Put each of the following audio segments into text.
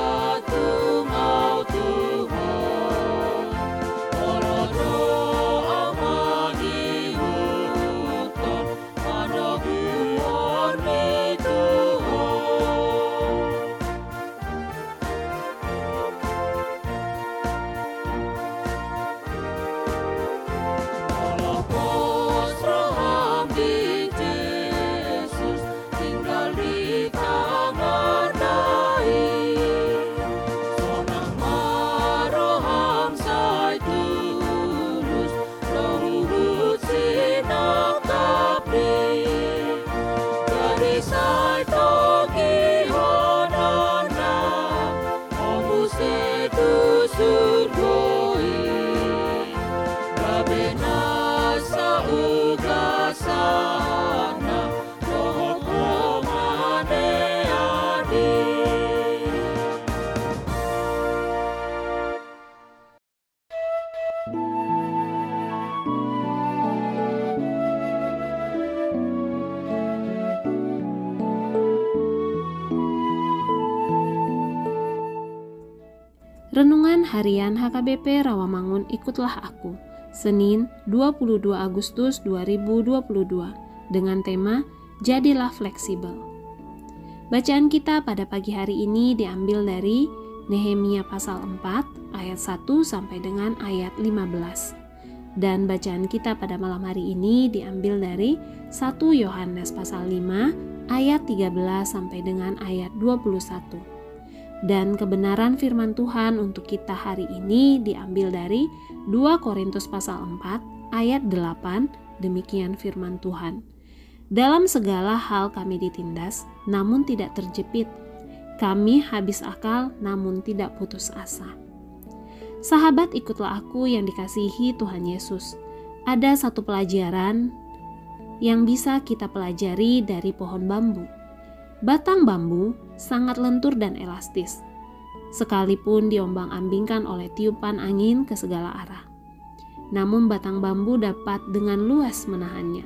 啊 Renungan Harian HKBP Rawamangun Ikutlah Aku, Senin 22 Agustus 2022, dengan tema Jadilah Fleksibel. Bacaan kita pada pagi hari ini diambil dari Nehemia pasal 4 ayat 1 sampai dengan ayat 15. Dan bacaan kita pada malam hari ini diambil dari 1 Yohanes pasal 5 ayat 13 sampai dengan ayat 21. Dan kebenaran firman Tuhan untuk kita hari ini diambil dari 2 Korintus pasal 4 ayat 8, demikian firman Tuhan. Dalam segala hal kami ditindas, namun tidak terjepit. Kami habis akal, namun tidak putus asa. Sahabat, ikutlah aku yang dikasihi Tuhan Yesus. Ada satu pelajaran yang bisa kita pelajari dari pohon bambu Batang bambu sangat lentur dan elastis, sekalipun diombang-ambingkan oleh tiupan angin ke segala arah. Namun batang bambu dapat dengan luas menahannya.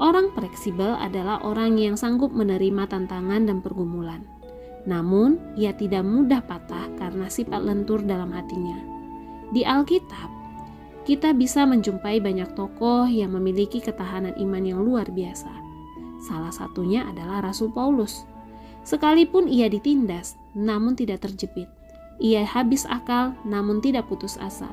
Orang fleksibel adalah orang yang sanggup menerima tantangan dan pergumulan. Namun, ia tidak mudah patah karena sifat lentur dalam hatinya. Di Alkitab, kita bisa menjumpai banyak tokoh yang memiliki ketahanan iman yang luar biasa Salah satunya adalah Rasul Paulus. Sekalipun ia ditindas, namun tidak terjepit. Ia habis akal, namun tidak putus asa.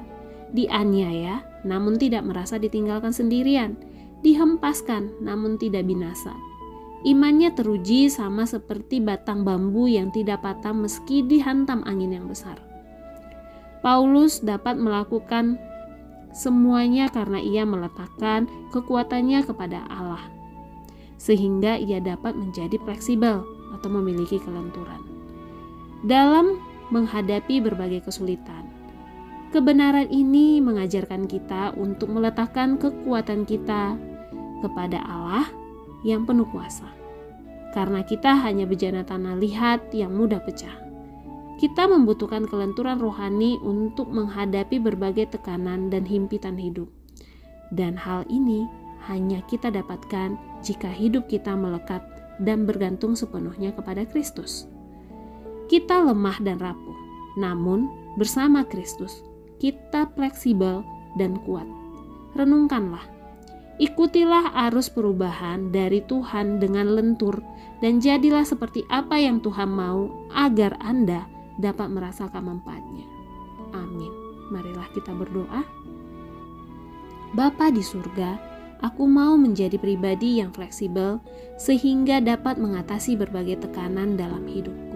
Dianiaya, namun tidak merasa ditinggalkan sendirian. Dihempaskan, namun tidak binasa. Imannya teruji sama seperti batang bambu yang tidak patah meski dihantam angin yang besar. Paulus dapat melakukan semuanya karena ia meletakkan kekuatannya kepada Allah sehingga ia dapat menjadi fleksibel atau memiliki kelenturan. Dalam menghadapi berbagai kesulitan, kebenaran ini mengajarkan kita untuk meletakkan kekuatan kita kepada Allah yang penuh kuasa. Karena kita hanya bejana tanah lihat yang mudah pecah. Kita membutuhkan kelenturan rohani untuk menghadapi berbagai tekanan dan himpitan hidup. Dan hal ini hanya kita dapatkan jika hidup kita melekat dan bergantung sepenuhnya kepada Kristus. Kita lemah dan rapuh, namun bersama Kristus kita fleksibel dan kuat. Renungkanlah, ikutilah arus perubahan dari Tuhan dengan lentur, dan jadilah seperti apa yang Tuhan mau agar Anda dapat merasakan manfaatnya. Amin. Marilah kita berdoa. Bapa di surga, Aku mau menjadi pribadi yang fleksibel sehingga dapat mengatasi berbagai tekanan dalam hidup.